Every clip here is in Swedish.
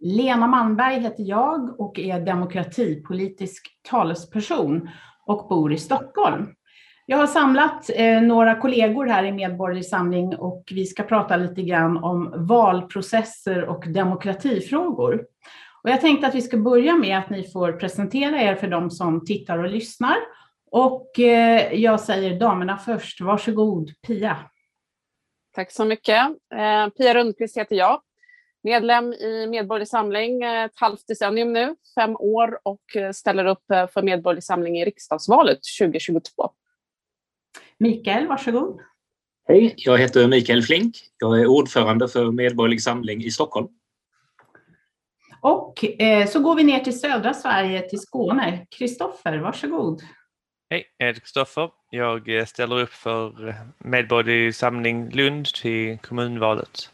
Lena Manberg heter jag och är demokratipolitisk talesperson och bor i Stockholm. Jag har samlat eh, några kollegor här i Medborgerlig Samling och vi ska prata lite grann om valprocesser och demokratifrågor. Och jag tänkte att vi ska börja med att ni får presentera er för de som tittar och lyssnar. Och eh, jag säger damerna först. Varsågod Pia. Tack så mycket. Eh, Pia Rundqvist heter jag medlem i Medborgerlig Samling ett halvt decennium nu, fem år och eh, ställer upp eh, för Medborgerlig Samling i riksdagsvalet 2022. Mikael, varsågod. Hej, jag heter Mikael Flink. Jag är ordförande för Medborgerlig Samling i Stockholm. Och eh, så går vi ner till södra Sverige, till Skåne. Kristoffer, varsågod. Hej, jag heter Kristoffer. Jag eh, ställer upp för Medborgerlig Samling Lund till kommunvalet.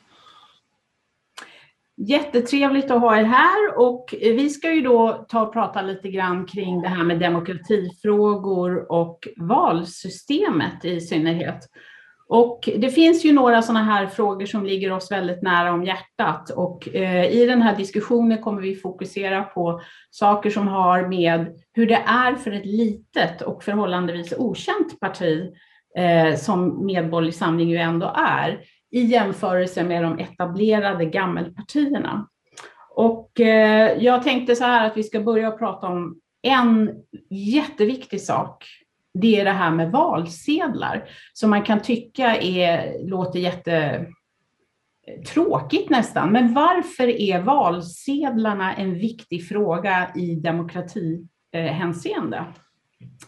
Jättetrevligt att ha er här och vi ska ju då ta och prata lite grann kring det här med demokratifrågor och valsystemet i synnerhet. Och det finns ju några sådana här frågor som ligger oss väldigt nära om hjärtat och eh, i den här diskussionen kommer vi fokusera på saker som har med hur det är för ett litet och förhållandevis okänt parti eh, som Medborgerlig Samling ju ändå är i jämförelse med de etablerade gammelpartierna. Och eh, jag tänkte så här att vi ska börja prata om en jätteviktig sak. Det är det här med valsedlar som man kan tycka är, låter jättetråkigt eh, nästan. Men varför är valsedlarna en viktig fråga i demokratihänseende?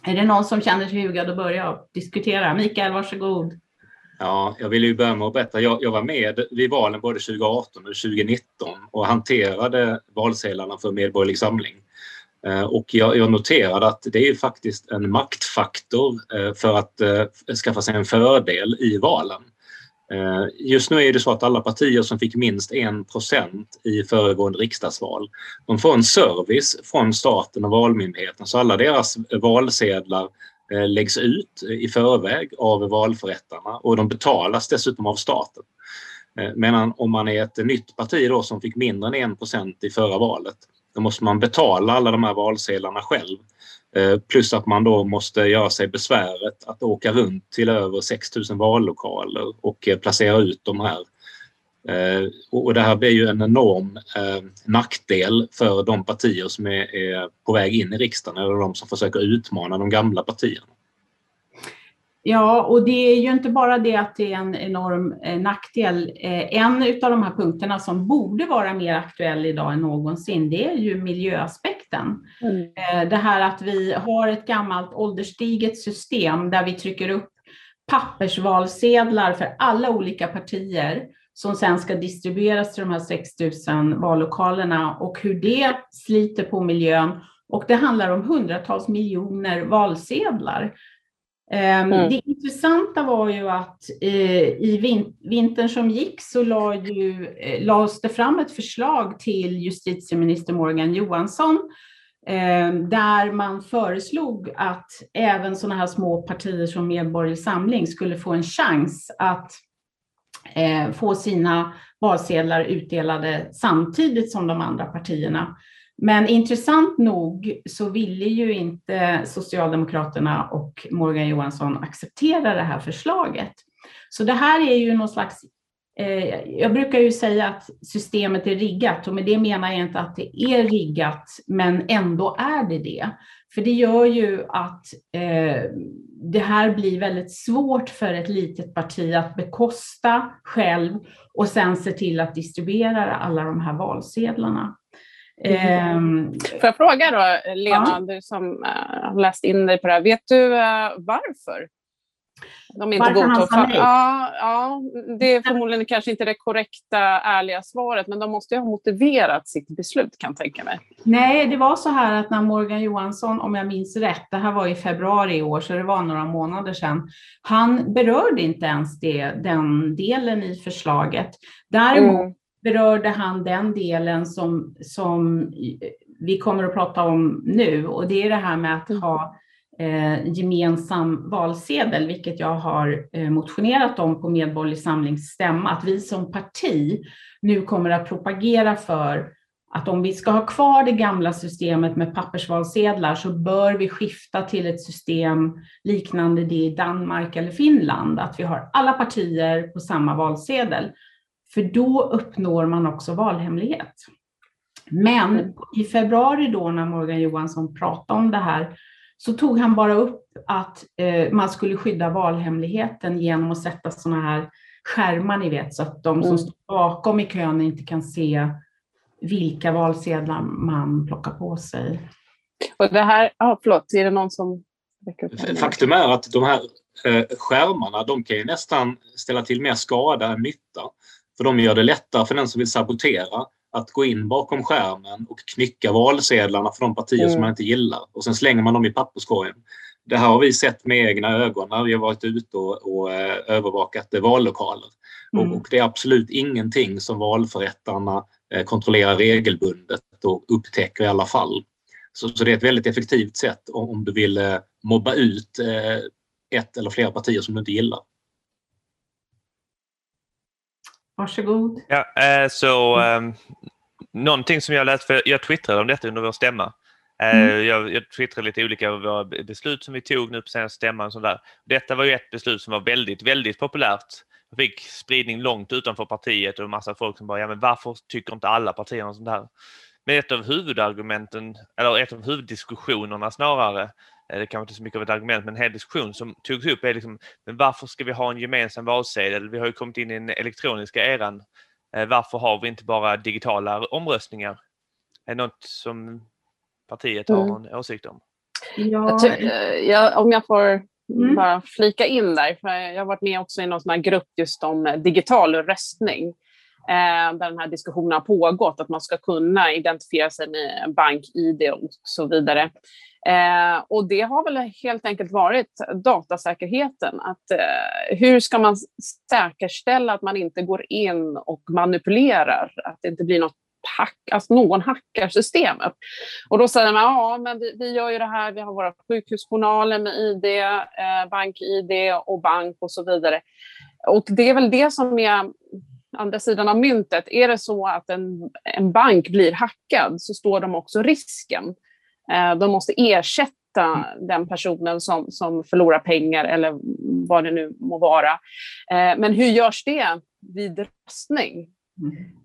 Är det någon som känner sig hugad att börja diskutera? Mikael, varsågod. Ja, jag vill ju börja med att berätta. Jag, jag var med vid valen både 2018 och 2019 och hanterade valsedlarna för Medborgerlig Samling. Eh, och jag, jag noterade att det är faktiskt en maktfaktor eh, för att eh, skaffa sig en fördel i valen. Just nu är det så att alla partier som fick minst 1 i föregående riksdagsval, de får en service från staten och Valmyndigheten. Så alla deras valsedlar Eh, läggs ut eh, i förväg av valförrättarna och de betalas dessutom av staten. Eh, medan om man är ett nytt parti då som fick mindre än 1 i förra valet, då måste man betala alla de här valsedlarna själv. Plus att man då måste göra sig besväret att åka runt till över 6000 vallokaler och placera ut de här och det här blir ju en enorm eh, nackdel för de partier som är, på väg in i riksdagen eller de som försöker utmana de gamla partierna. Ja, och det är ju inte bara det att det är en enorm eh, nackdel. En av de här punkterna som borde vara mer aktuell idag än någonsin, det är ju miljöaspekten. Mm. Det här att vi har ett gammalt ålderstiget system där vi trycker upp pappersvalsedlar för alla olika partier som sen ska distribueras till de här 6 000 vallokalerna och hur det sliter på miljön. Och det handlar om hundratals miljoner valsedlar. Ehm, mm. Det intressanta var ju att eh, i vintern som gick så eh, lades det fram ett förslag till justitieminister Morgan Johansson ehm, där man föreslog att även sådana här små partier som Medborgerlig Samling skulle få en chans att eh, få sina valsedlar utdelade samtidigt som de andra partierna. Men intressant nog så ville ju inte Socialdemokraterna och Morgan Johansson acceptera det här förslaget. Så det här är ju någon slags jag brukar ju säga att systemet är riggat och med det menar jag inte att det är riggat, men ändå är det det. För det gör ju att eh, det här blir väldigt svårt för ett litet parti att bekosta själv och sen se till att distribuera alla de här valsedlarna. Mm. Får jag fråga då, Lena, ja. du som uh, har läst in dig på det här, vet du varför De är inte Varför han sa nej? Ja, ja, det är förmodligen kanske inte det korrekta, ärliga svaret, men de måste ju ha motiverat sitt beslut kan jag tänka mig. Nej, det var så här att när Morgan Johansson, om jag minns rätt, det här var i februari i år, så det var några månader sedan, han berörde inte ens det, den delen i förslaget. Däremot Mm. berörde han den delen som, som vi kommer att prata om nu och det är det här med att Mm. ha eh, gemensam valsedel, vilket jag har eh, motionerat om på Medborgerlig Samlings stämma, att vi som parti nu kommer att propagera för att om vi ska ha kvar det gamla systemet med pappersvalsedlar så bör vi skifta till ett system liknande det i Danmark eller Finland, att vi har alla partier på samma valsedel. För då uppnår man också valhemlighet. Men i februari då när Morgan Johansson pratade om det här så tog han bara upp att eh, man skulle skydda valhemligheten genom att sätta sådana här skärmar, ni vet, så att de som Mm. står bakom i kön inte kan se vilka valsedlar man plockar på sig. Och det här, ja, förlåt, är det någon som? Faktum är att de här eh, skärmarna de kan ju nästan ställa till mer skada än nytta. För de gör det lättare för den som vill sabotera att gå in bakom skärmen och knycka valsedlarna för de partier Mm. som man inte gillar. Och sen slänger man dem i papperskorgen. Det här har vi sett med egna ögon när vi har varit ute och, och eh, övervakat eh, vallokaler. Mm. Och, och det är absolut ingenting som valförrättarna eh, kontrollerar regelbundet och upptäcker i alla fall. Så, så det är ett väldigt effektivt sätt om, om du vill mobba ut ett eller flera partier som du inte gillar. Varsågod. Ja, eh, så um, någonting som jag läste, för jag twittrade om detta under vår stämma. Eh, Mm. jag, jag twittrade lite olika av våra be- beslut som vi tog nu på senaste stämman. och sånt där. Detta var ju ett beslut som var väldigt, väldigt populärt. Jag fick spridning långt utanför partiet och en massa folk som bara, ja men varför tycker inte alla partier om sånt här? Men ett av huvudargumenten, eller ett av huvuddiskussionerna snarare, eh, det kanske inte är så mycket av ett argument, men en hel diskussion som togs upp är liksom, men varför ska vi ha en gemensam valsedel? Vi har ju kommit in i den elektroniska eran. Eh, Varför har vi inte bara digitala omröstningar? Är det något som partiet har Mm. någon åsikt om? Jag Ja, ty- eh, jag, om jag får Mm. bara flika in där, för jag har varit med också i någon sån här grupp just om eh, digital röstning. Eh, där den här diskussionen har pågått, att man ska kunna identifiera sig med bank-id och så vidare. Eh, och det har väl helt enkelt varit datasäkerheten. Att, eh, hur ska man säkerställa att man inte går in och manipulerar? Att det inte blir något hack, alltså någon hackar systemet. Och då säger man, ja men vi, vi gör ju det här, vi har våra sjukhusjournaler med ID, eh, bank-ID och bank och så vidare. Och det är väl det som är andra sidan av myntet. Är det så att en, en bank blir hackad så står de också risken. Eh, de måste ersätta den personen som, som förlorar pengar eller vad det nu må vara. Eh, men hur görs det vid röstning?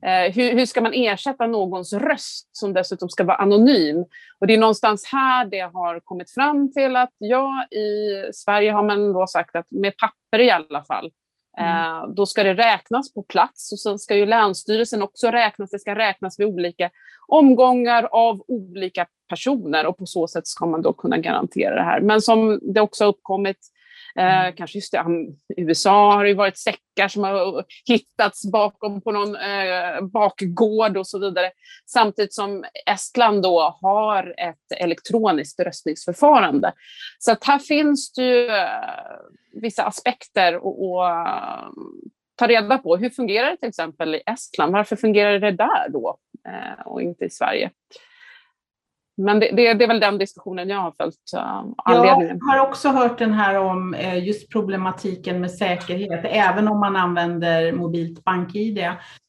Eh, hur, hur ska man ersätta någons röst som dessutom ska vara anonym? Och det är någonstans här det har kommit fram till att ja, i Sverige har man då sagt att med papper i alla fall, Mm. Eh, då ska det räknas på plats och sen ska ju Länsstyrelsen också räknas. Det ska räknas vid olika omgångar av olika personer och på så sätt ska man då kunna garantera det här. Men som det också har uppkommit Eh, kanske just det, USA har det varit säckar som har hittats bakom på någon eh, bakgård och så vidare. Samtidigt som Estland då har ett elektroniskt röstningsförfarande. Så att här finns det ju eh, vissa aspekter att ta reda på. Hur fungerar det till exempel i Estland? Varför fungerar det där då eh, och inte i Sverige? Men det, det, det är väl den diskussionen jag har följt. anledningen. Jag har också hört den här om eh, just problematiken med säkerhet, även om man använder mobilt bank-id.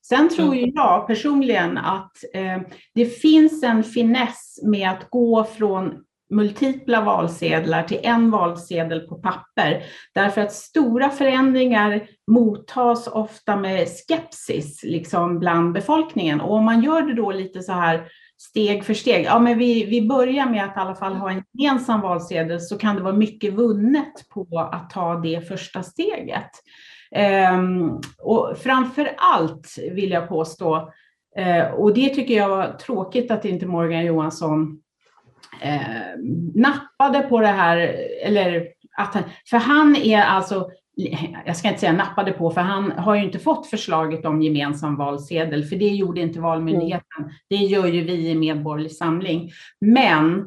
Sen tror ju jag personligen att eh, det finns en finess med att gå från multipla valsedlar till en valsedel på papper. Därför att stora förändringar mottas ofta med skepsis liksom bland befolkningen. Och om man gör det då lite så här steg för steg. Ja, men vi, vi börjar med att i alla fall ha en gemensam valsedel så kan det vara mycket vunnet på att ta det första steget. Ehm, och framför allt vill jag påstå, eh, och det tycker jag var tråkigt att inte Morgan Johansson eh, nappade på det här, eller att han, för han är alltså, jag ska inte säga nappade på, för han har ju inte fått förslaget om gemensam valsedel, för det gjorde inte Valmyndigheten. Mm. Det gör ju vi i Medborgerlig Samling. Men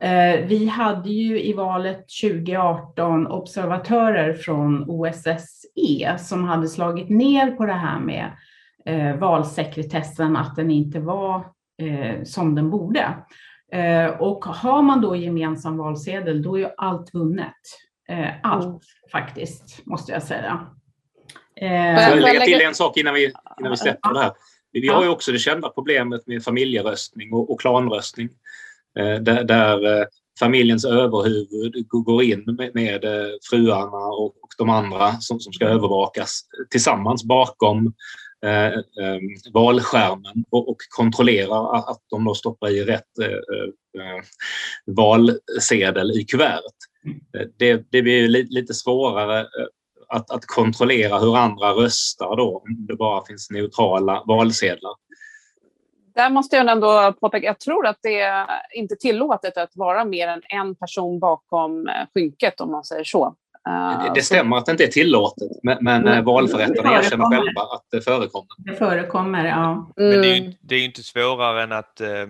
eh, vi hade ju i valet 2018 observatörer från OSSE som hade slagit ner på det här med eh, valsekretessen, att den inte var eh, som den borde. Eh, och har man då gemensam valsedel, då är ju allt vunnet. Eh, allt mm. faktiskt, måste jag säga. Eh, jag vill lägga till en sak innan vi, innan vi släpper det här. Vi har ju också det kända problemet med familjeröstning och, och klanröstning. Där, där familjens överhuvud går in med, med fruarna och, och de andra som, som ska övervakas tillsammans bakom eh, eh, valskärmen och, och kontrollerar att de då stoppar i rätt eh, eh valsedel i kuvertet. Mm. Det, det blir lite svårare eh, att, att kontrollera hur andra röstar då om det bara finns neutrala valsedlar. Där måste jag ändå påpeka, jag tror att det är inte tillåtet att vara mer än en person bakom eh, skynket om man säger så. Det, det stämmer att det inte är tillåtet, men, men mm. valförrättarna erkänner själva att det förekommer. Det förekommer, ja. Mm. Men det är, ju, det är inte svårare än att eh,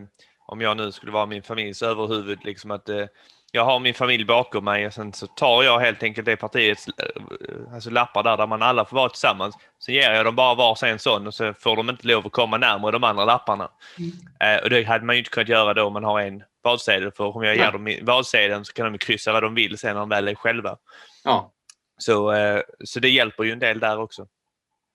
om jag nu skulle vara min familjs överhuvud, liksom att eh, jag har min familj bakom mig och sen så tar jag helt enkelt det partiets eh, alltså lappar där, där man alla får vara tillsammans. Så ger jag dem bara varsin sån och så får de inte lov att komma närmare de andra lapparna. Mm. Eh, och det hade man ju inte kunnat göra då om man har en valsedel för om jag ger dem valsedeln så kan de kryssa vad de vill sen när de väl är själva. Ja. Så, eh, så det hjälper ju en del där också.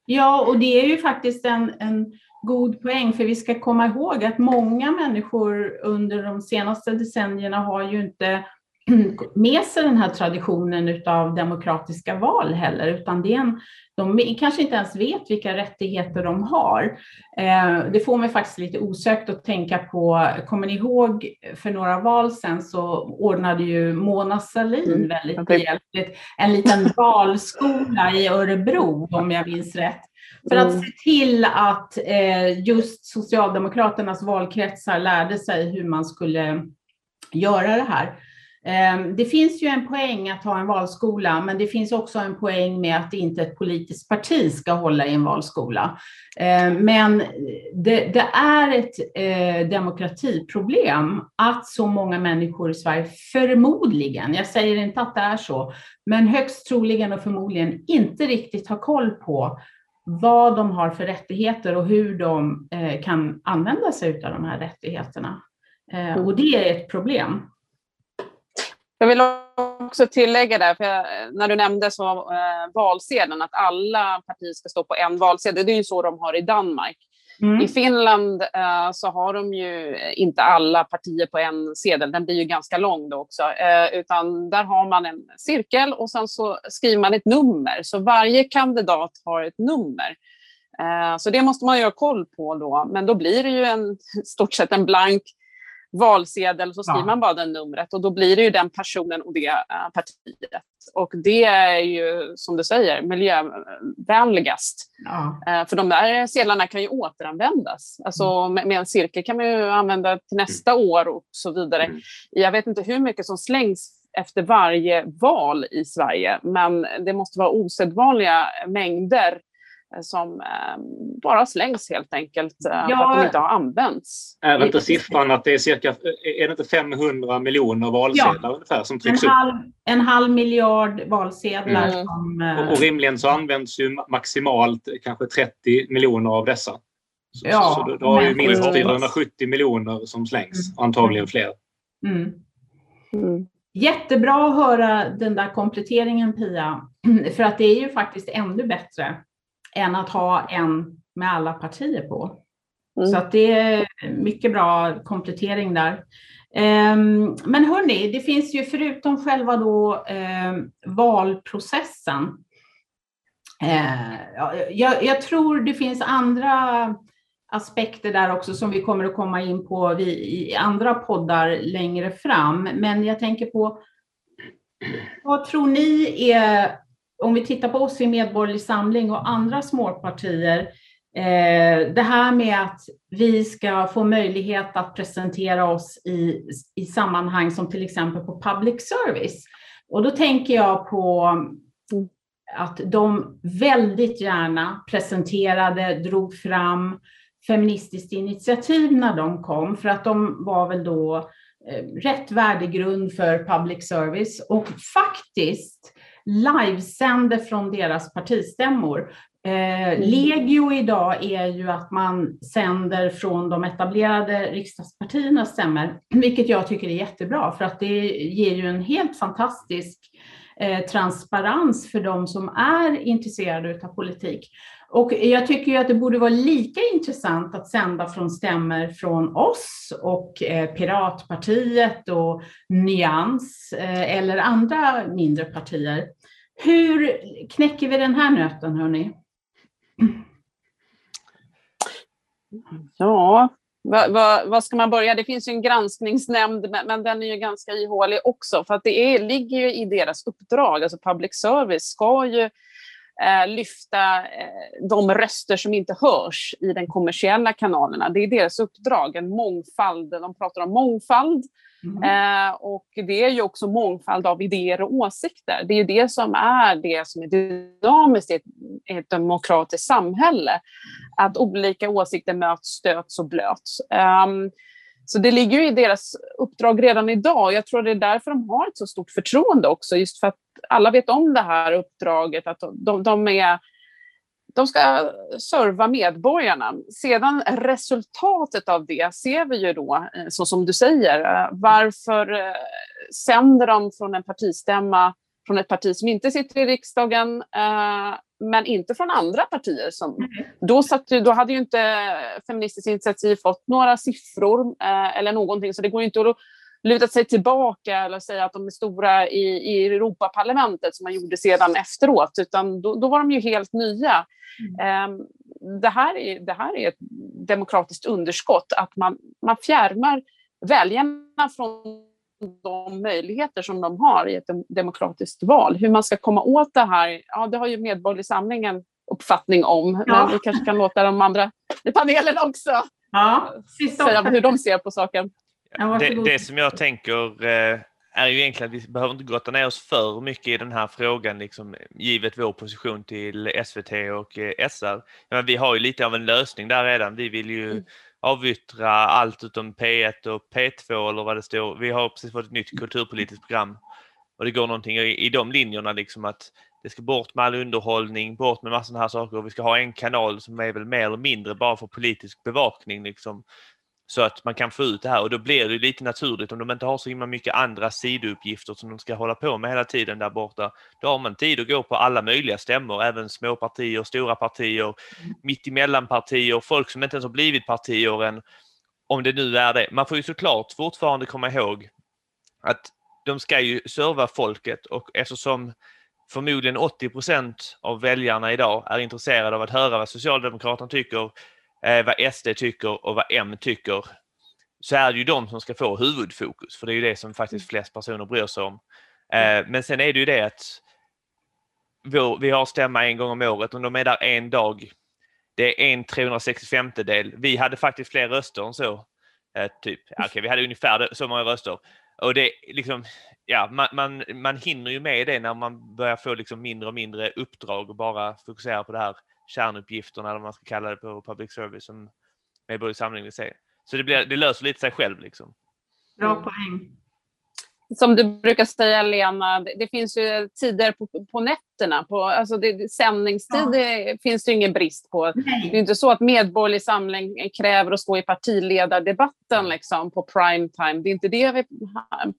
Ja, och det är ju faktiskt en, en god poäng, för vi ska komma ihåg att många människor under de senaste decennierna har ju inte med sig den här traditionen av demokratiska val heller, utan det är en, de kanske inte ens vet vilka rättigheter de har. Eh, det får mig faktiskt lite osökt att tänka på, kommer ni ihåg för några val sedan så ordnade ju Mona Sahlin mm. väldigt behjälpligt en liten valskola i Örebro, om jag minns rätt, för att mm. se till att eh, just Socialdemokraternas valkretsar lärde sig hur man skulle göra det här. Ehm, det finns ju en poäng att ha en valskola, men det finns också en poäng med att inte ett politiskt parti ska hålla i en valskola. Ehm, men det, det är ett eh, demokratiproblem att så många människor i Sverige förmodligen, jag säger inte att det är så, men högst troligen och förmodligen inte riktigt har koll på vad de har för rättigheter och hur de eh, kan använda sig av de här rättigheterna. Eh, och det är ett problem. Jag vill också tillägga där, för jag, när du nämnde så, eh, valsedeln, att alla partier ska stå på en valsedel. Det är ju så de har i Danmark. Mm. I Finland eh, så har de ju inte alla partier på en sedel, den blir ju ganska lång då också, eh, utan där har man en cirkel och sen så skriver man ett nummer. Så varje kandidat har ett nummer. Eh, så det måste man ju ha koll på då, men då blir det ju en, stort sett en blank valsedel så skriver ja. man bara det numret och då blir det ju den personen och det uh, partiet. Och det är ju som du säger miljövänligast. Ja. Uh, för de där sedlarna kan ju återanvändas. Alltså mm. med, med, en cirkel kan man ju använda till nästa mm. år och så vidare. Mm. Jag vet inte hur mycket som slängs efter varje val i Sverige, men det måste vara osedvanliga mängder Eh, som eh, bara slängs helt enkelt ja. Eh, för att de inte har använts. Är inte siffran att det är cirka är det inte 500 miljoner valsedlar ja. ungefär som trycks en halv, upp? En halv miljard valsedlar. Mm. Som, och, och rimligen så används ju maximalt kanske 30 miljoner av dessa. Så, ja, så, så du har ju minst 470 miljoner som slängs, mm. antagligen fler. Mm. Mm. Jättebra att höra den där kompletteringen Pia, för att det är ju faktiskt ännu bättre än att ha en med alla partier på. Mm. Så att det är mycket bra komplettering där. Um, men hörni, det finns ju förutom själva då um, valprocessen. Uh, jag, jag, tror det finns andra aspekter där också som vi kommer att komma in på i andra poddar längre fram. Men jag tänker på, vad tror ni är om vi tittar på oss i Medborgerlig Samling och andra småpartier, eh, det här med att vi ska få möjlighet att presentera oss i, i sammanhang som till exempel på public service. Och då tänker jag på att de väldigt gärna presenterade, drog fram Feministiskt initiativ när de kom, för att de var väl då eh, rätt värdegrund för public service och faktiskt livesände från deras partistämmor. Eh, mm. legio idag är ju att man sänder från de etablerade riksdagspartiernas stämmor, vilket jag tycker är jättebra för att det ger ju en helt fantastisk Eh, transparens för de som är intresserade av politik. Och jag tycker ju att det borde vara lika intressant att sända från stämmer från oss och eh, Piratpartiet och Nyans eh, eller andra mindre partier. Hur knäcker vi den här nöten, hörni? Ja, vad, vad, vad, ska man börja? Det finns ju en granskningsnämnd, men, men den är ju ganska ihålig också, för att det är, ligger ju i deras uppdrag. Alltså public service ska ju lyfta eh, de röster som inte hörs i den kommersiella kanalerna. Det är deras uppdrag, en mångfald. De pratar om mångfald Mm. Eh, och det är ju också mångfald av idéer och åsikter. Det är ju det som är det som är dynamiskt i ett, ett demokratiskt samhälle. Att olika åsikter möts, stöts och blöts. Um, så det ligger ju i deras uppdrag redan idag. Jag tror det är därför de har ett så stort förtroende också, just för att alla vet om det här uppdraget, att de, de är de ska serva medborgarna. Sedan resultatet av det ser vi ju då, eh, så som du säger. Eh, varför eh, sänder de från en partistämma från ett parti som inte sitter i riksdagen, men inte från andra partier. Som, då, satt, då hade ju inte Feministiskt initiativ fått några siffror eller någonting, så det går inte att luta sig tillbaka eller säga att de är stora i, i Europaparlamentet som man gjorde sedan efteråt, utan då, då var de ju helt nya. Mm. Um, det, här är, det här är ett demokratiskt underskott, att man, man fjärmar väljarna från de möjligheter som de har i ett demokratiskt val. Hur man ska komma åt det här, ja det har ju Medborgerlig Samling en uppfattning om, ja. men vi kanske kan låta de andra i panelen också ja. säga hur de ser på saken. Det, det, som jag tänker eh, är ju egentligen att vi behöver inte grotta ner oss för mycket i den här frågan, liksom, givet vår position till SVT och eh, SR. Men vi har ju lite av en lösning där redan. Vi vill ju mm. avyttra allt utom P1 och P2 eller vad det står. Vi har precis fått ett nytt kulturpolitiskt program och det går någonting i, i de linjerna liksom att det ska bort med all underhållning, bort med massor av här saker och vi ska ha en kanal som är väl mer eller mindre bara för politisk bevakning liksom så att man kan få ut det här och då blir det lite naturligt om de inte har så himla mycket andra sidouppgifter som de ska hålla på med hela tiden där borta. Då har man tid att gå på alla möjliga stämmor, även små partier, stora partier, mm. mittemellanpartier, folk som inte ens har blivit partier än, om det nu är det. Man får ju såklart fortfarande komma ihåg att de ska ju serva folket och eftersom förmodligen 80 procent av väljarna idag är intresserade av att höra vad Socialdemokraterna tycker vad SD tycker och vad M tycker så är det ju de som ska få huvudfokus för det är ju det som faktiskt flest personer bryr sig om. Eh, men sen är det ju det att vi har stämma en gång om året och de är där en dag. Det är en 365 del. Vi hade faktiskt fler röster än så. Eh, typ. Okay, vi hade ungefär så många röster. Och det liksom, ja, man, man, man hinner ju med det när man börjar få liksom mindre och mindre uppdrag och bara fokusera på det här kärnuppgifterna, eller vad man ska kalla det på public service, som Medborgerlig Samling vill se. Så det, blir, det löser lite sig själv. Liksom. Bra mm. poäng. Som du brukar säga, Lena, det, det finns ju tider på, på nätterna. På, alltså det, sändningstid ja. finns det ingen brist på. Nej. Det är inte så att Medborgerlig Samling kräver att stå i partiledardebatten liksom, på prime time. Det är inte det vi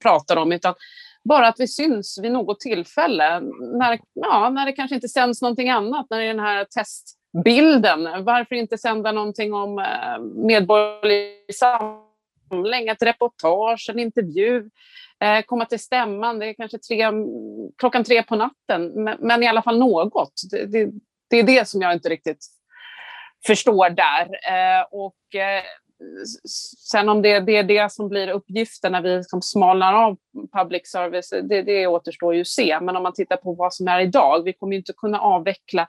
pratar om, utan bara att vi syns vid något tillfälle, när, ja, när det kanske inte sänds någonting annat, när det är den här testbilden. Varför inte sända någonting om eh, medborgerlig samling, ett reportage, en intervju, eh, komma till stämman, det är kanske tre, klockan tre på natten, men, men i alla fall något. Det, det, det, är det som jag inte riktigt förstår där. Eh, och eh, sen om det, det, är det som blir uppgiften när vi liksom smalnar av public service, det, det återstår ju att se. Men om man tittar på vad som är idag, vi kommer inte kunna avveckla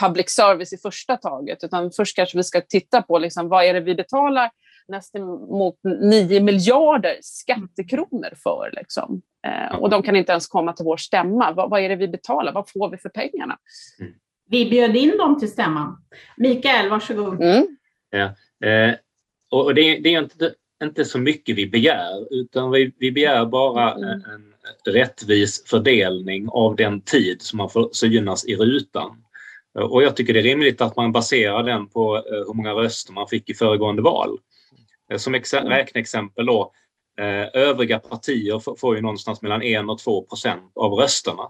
public service i första taget, utan först kanske vi ska titta på liksom, vad är det vi betalar nästan mot 9 miljarder skattekronor för. Liksom. Eh, och de kan inte ens komma till vår stämma. Vad, vad, är det vi betalar? Vad får vi för pengarna? Mm. Vi bjöd in dem till stämman. Mikael, varsågod. Mm. Ja, eh, och det, det är inte, inte så mycket vi begär, utan vi, vi begär bara mm. en, en rättvis fördelning av den tid som man får synas i rutan. Och jag tycker det är rimligt att man baserar den på eh, hur många röster man fick i föregående val. Eh, som räkneexempel då, eh, övriga partier får ju någonstans mellan 1 och 2 procent av rösterna.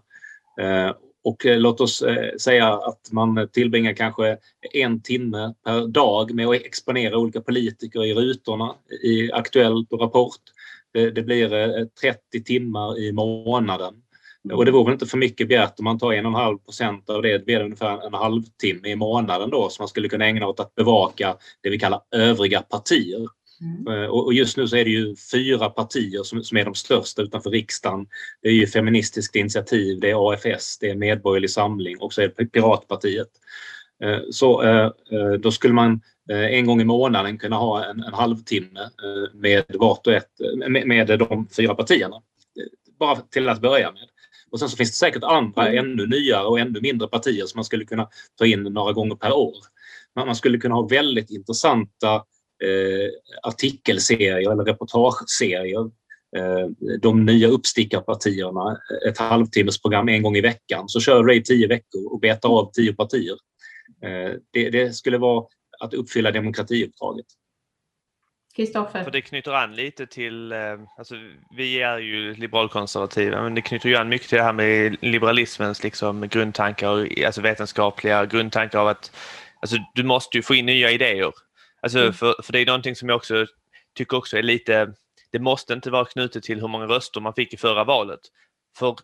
Och låt oss säga att man tillbringar kanske en timme per dag med att exponera olika politiker i rutorna i Aktuellt och Rapport. Det blir 30 timmar i månaden. Och det vore inte för mycket begärt om man tar en och en halv procent av det, det blir ungefär en halvtimme i månaden då som man skulle kunna ägna åt att bevaka det vi kallar övriga partier. Mm. Eh, och just nu så är det ju fyra partier som, som är de största utanför riksdagen. Det är ju Feministiskt initiativ, det är AFS, det är Medborgerlig Samling och så är det Piratpartiet. Eh, så eh, då skulle man en gång i månaden kunna ha en, en halvtimme med vart och ett med, med de fyra partierna. Bara till att börja med. Och sen så finns det säkert andra mm. ännu nyare och ännu mindre partier som man skulle kunna ta in några gånger per år. Men man skulle kunna ha väldigt intressanta artikelserier eller reportageserier. Eh, de nya uppstickarpartierna, ett halvtimmesprogram en gång i veckan. Så kör Ray tio veckor och betar av tio partier. Eh, det, det skulle vara att uppfylla demokratiuppdraget. Kristoffer? För det knyter an lite till, eh, alltså vi är ju liberalkonservativa, men det knyter ju an mycket till det här med liberalismens liksom grundtankar, alltså vetenskapliga grundtankar av att alltså, du måste ju få in nya idéer. Alltså, mm. för, för det är någonting som jag också tycker också är lite, det måste inte vara knutet till hur många röster man fick i förra valet. För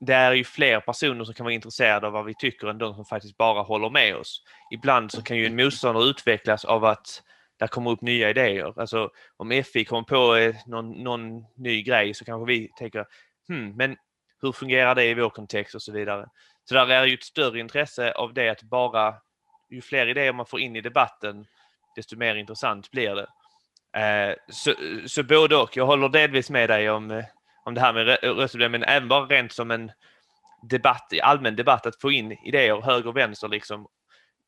det är ju fler personer som kan vara intresserade av vad vi tycker än de som faktiskt bara håller med oss. Ibland så kan ju en motståndare utvecklas av att där kommer upp nya idéer. Alltså om FI kommer på eh, någon, någon ny grej så kanske vi tänker, hmm, men hur fungerar det i vår kontext och så vidare. Så där är ju ett större intresse av det att bara, ju fler idéer man får in i debatten, desto mer intressant blir det. Eh, så, så både och. Jag håller delvis med dig om, eh, om det här med röstproblem, men även bara rent som en debatt, allmän debatt, att få in idéer höger och vänster liksom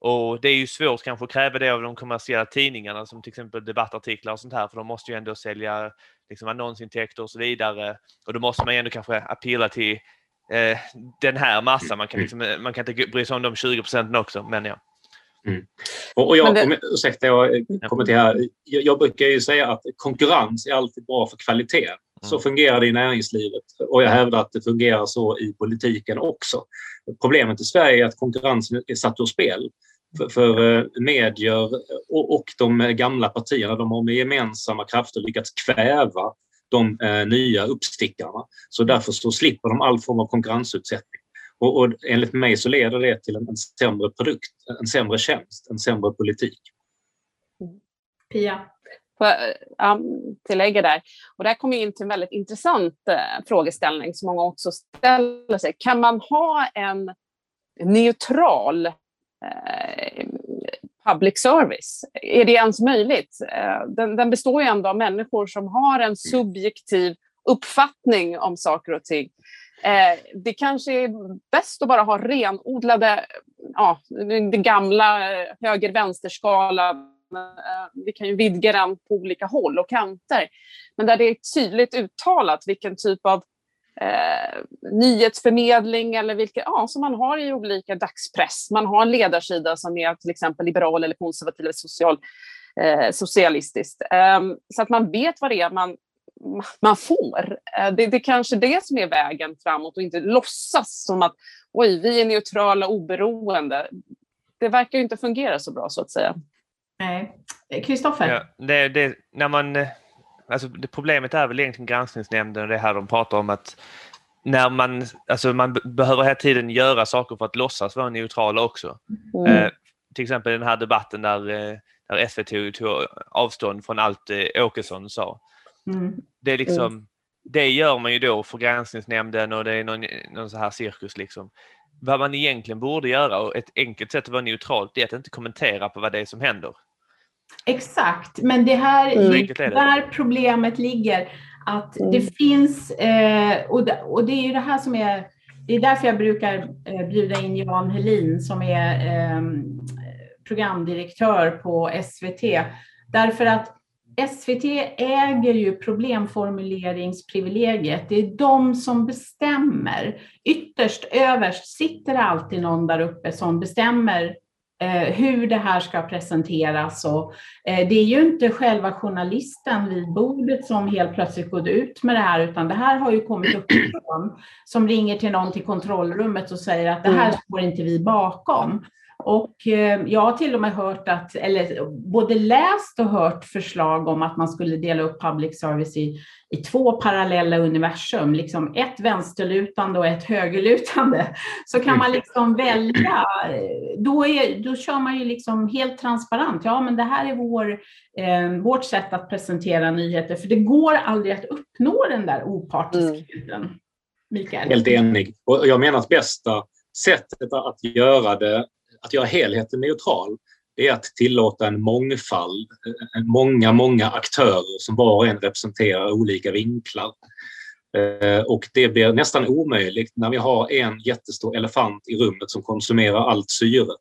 och det är ju svårt kanske att kräva det av de kommersiella tidningarna som till exempel debattartiklar och sånt här för de måste ju ändå sälja liksom annonsintäkter och så vidare. Och då måste man ju ändå kanske appella till eh, den här massan. Man kan, liksom, eh, man kan inte bry sig om de 20 procenten också, men ja. Mm. Och, jag, det... om, ursäkta, jag kommenterar. Jag, jag brukar ju säga att konkurrens är alltid bra för kvalitet. Så mm. fungerar det i näringslivet och jag hävdar att det fungerar så i politiken också. Problemet i Sverige är att konkurrensen är satt ur spel. För, för eh, medier och, och, de gamla partierna de har med gemensamma krafter lyckats kväva de eh, nya uppstickarna. Så därför så slipper de all form av konkurrensutsättning. Och, och enligt mig så leder det till en, en sämre produkt, en sämre tjänst, en sämre politik. Pia? Får jag um, tillägga där. Och där kommer in till en väldigt intressant uh, frågeställning som många också ställer sig. Kan man ha en neutral uh, public service? Är det ens möjligt? Uh, den, den, består ju ändå av människor som har en subjektiv uppfattning om saker och ting. Eh, det kanske är bäst att bara ha renodlade, ja, den gamla eh, höger-vänster-skalan Eh, vi kan ju vidga den på olika håll och kanter. Men där det är tydligt uttalat vilken typ av eh, nyhetsförmedling eller vilka, ja, som man har i olika dagspress. Man har en ledarsida som är till exempel liberal eller konservativ eller social, eh, socialistiskt. Eh, så att man vet vad det är man, man får. Eh, det, det är kanske det som är vägen framåt och inte låtsas som att oj, vi är neutrala oberoende. Det verkar ju inte fungera så bra så att säga. Nej. Kristoffer? Ja, det, det, när man, alltså det problemet är väl egentligen granskningsnämnden och det här de pratar om att när man, alltså man behöver hela tiden göra saker för att låtsas vara neutrala också. Mm. Eh, till exempel den här debatten där, eh, där SVT tog avstånd från allt eh, Åkesson sa. Mm. Det, är liksom, mm. det gör man ju då för granskningsnämnden och det är någon, någon så här cirkus. Liksom. Vad man egentligen borde göra och ett enkelt sätt att vara neutralt är att inte kommentera på vad det är som händer. Exakt, men det här Så är där problemet ligger. Att Mm. det finns, eh, och, det, och det är ju det här som är, det är därför jag brukar eh, bjuda in Jan Helin som är eh, programdirektör på SVT. Därför att SVT äger ju problemformuleringsprivilegiet. Det är de som bestämmer. Ytterst överst sitter det alltid någon där uppe som bestämmer eh, hur det här ska presenteras. Och, eh, det är ju inte själva journalisten vid bordet som helt plötsligt går ut med det här, utan det här har ju kommit uppifrån som ringer till någon till kontrollrummet och säger att det här står inte vi bakom. Och eh, jag har till och med hört att, eller både läst och hört förslag om att man skulle dela upp public service i, i två parallella universum, liksom ett vänsterlutande och ett högerlutande. Så kan man liksom välja, då, är, då kör man ju liksom helt transparent. Ja, men det här är vår, eh, vårt sätt att presentera nyheter, för det går aldrig att uppnå den där opartiskheten. Mikael? Helt enig. Och jag menar att bästa sättet att göra det, att göra helheten neutral, det är att tillåta en mångfald, en många, många aktörer som var och en representerar olika vinklar. Eh, Och det blir nästan omöjligt när vi har en jättestor elefant i rummet som konsumerar allt syret.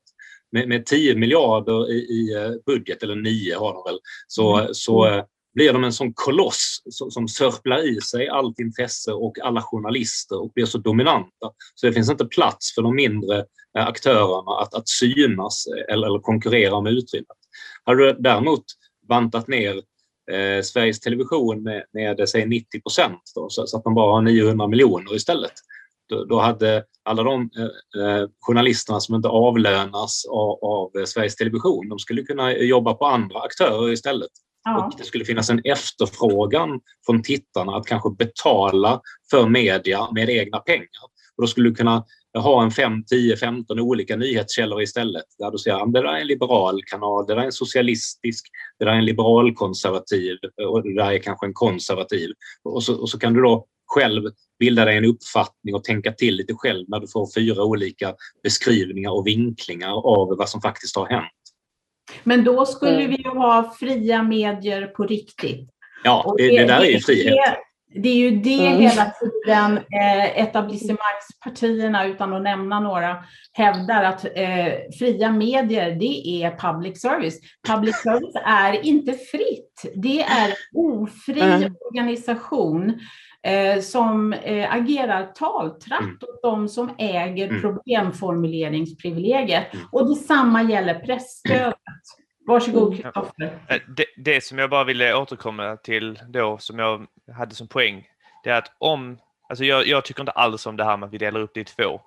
Med, med 10 miljarder i, i eh, budget, eller 9 har de väl, så, så eh, blir de en sån koloss som, sörplar i sig allt intresse och alla journalister och blir så dominanta. Så det finns inte plats för de mindre eh, aktörerna att, att synas eh, eller, eller konkurrera om utrymmet. Har du däremot bantat ner eh, Sveriges Television med, med eh, säg 90 procent så, så att man bara har 900 miljoner istället. Då, då hade alla de eh, journalisterna som inte avlönas av, av Sveriges Television, de skulle kunna jobba på andra aktörer istället. Ja. Och det skulle finnas en efterfrågan från tittarna att kanske betala för media med egna pengar. Och då skulle du kunna ha en 5, 10, 15 olika nyhetskällor istället. Där du säger att det där är en liberal kanal, det där är en socialistisk, det där är en liberalkonservativ och det där är kanske en konservativ. Och så, och så kan du då själv bilda dig en uppfattning och tänka till lite själv när du får fyra olika beskrivningar och vinklingar av vad som faktiskt har hänt. Men då skulle Mm. vi ju ha fria medier på riktigt. Ja, Och det, det där är ju frihet. Det, det är ju det Mm. hela tiden eh, etablissemangspartierna, utan att nämna några, hävdar att eh, fria medier, det är public service. Public service är inte fritt. Det är en ofri Mm. organisation eh, som eh, agerar taltratt Mm. åt de som äger Mm. problemformuleringsprivilegiet. Mm. Och detsamma gäller pressstödet. Varsågod. Kristoffer. Eh, Det, det som jag bara ville återkomma till då, som jag hade som poäng, det är att om, alltså jag, jag tycker inte alls om det här med att vi delar upp det i två.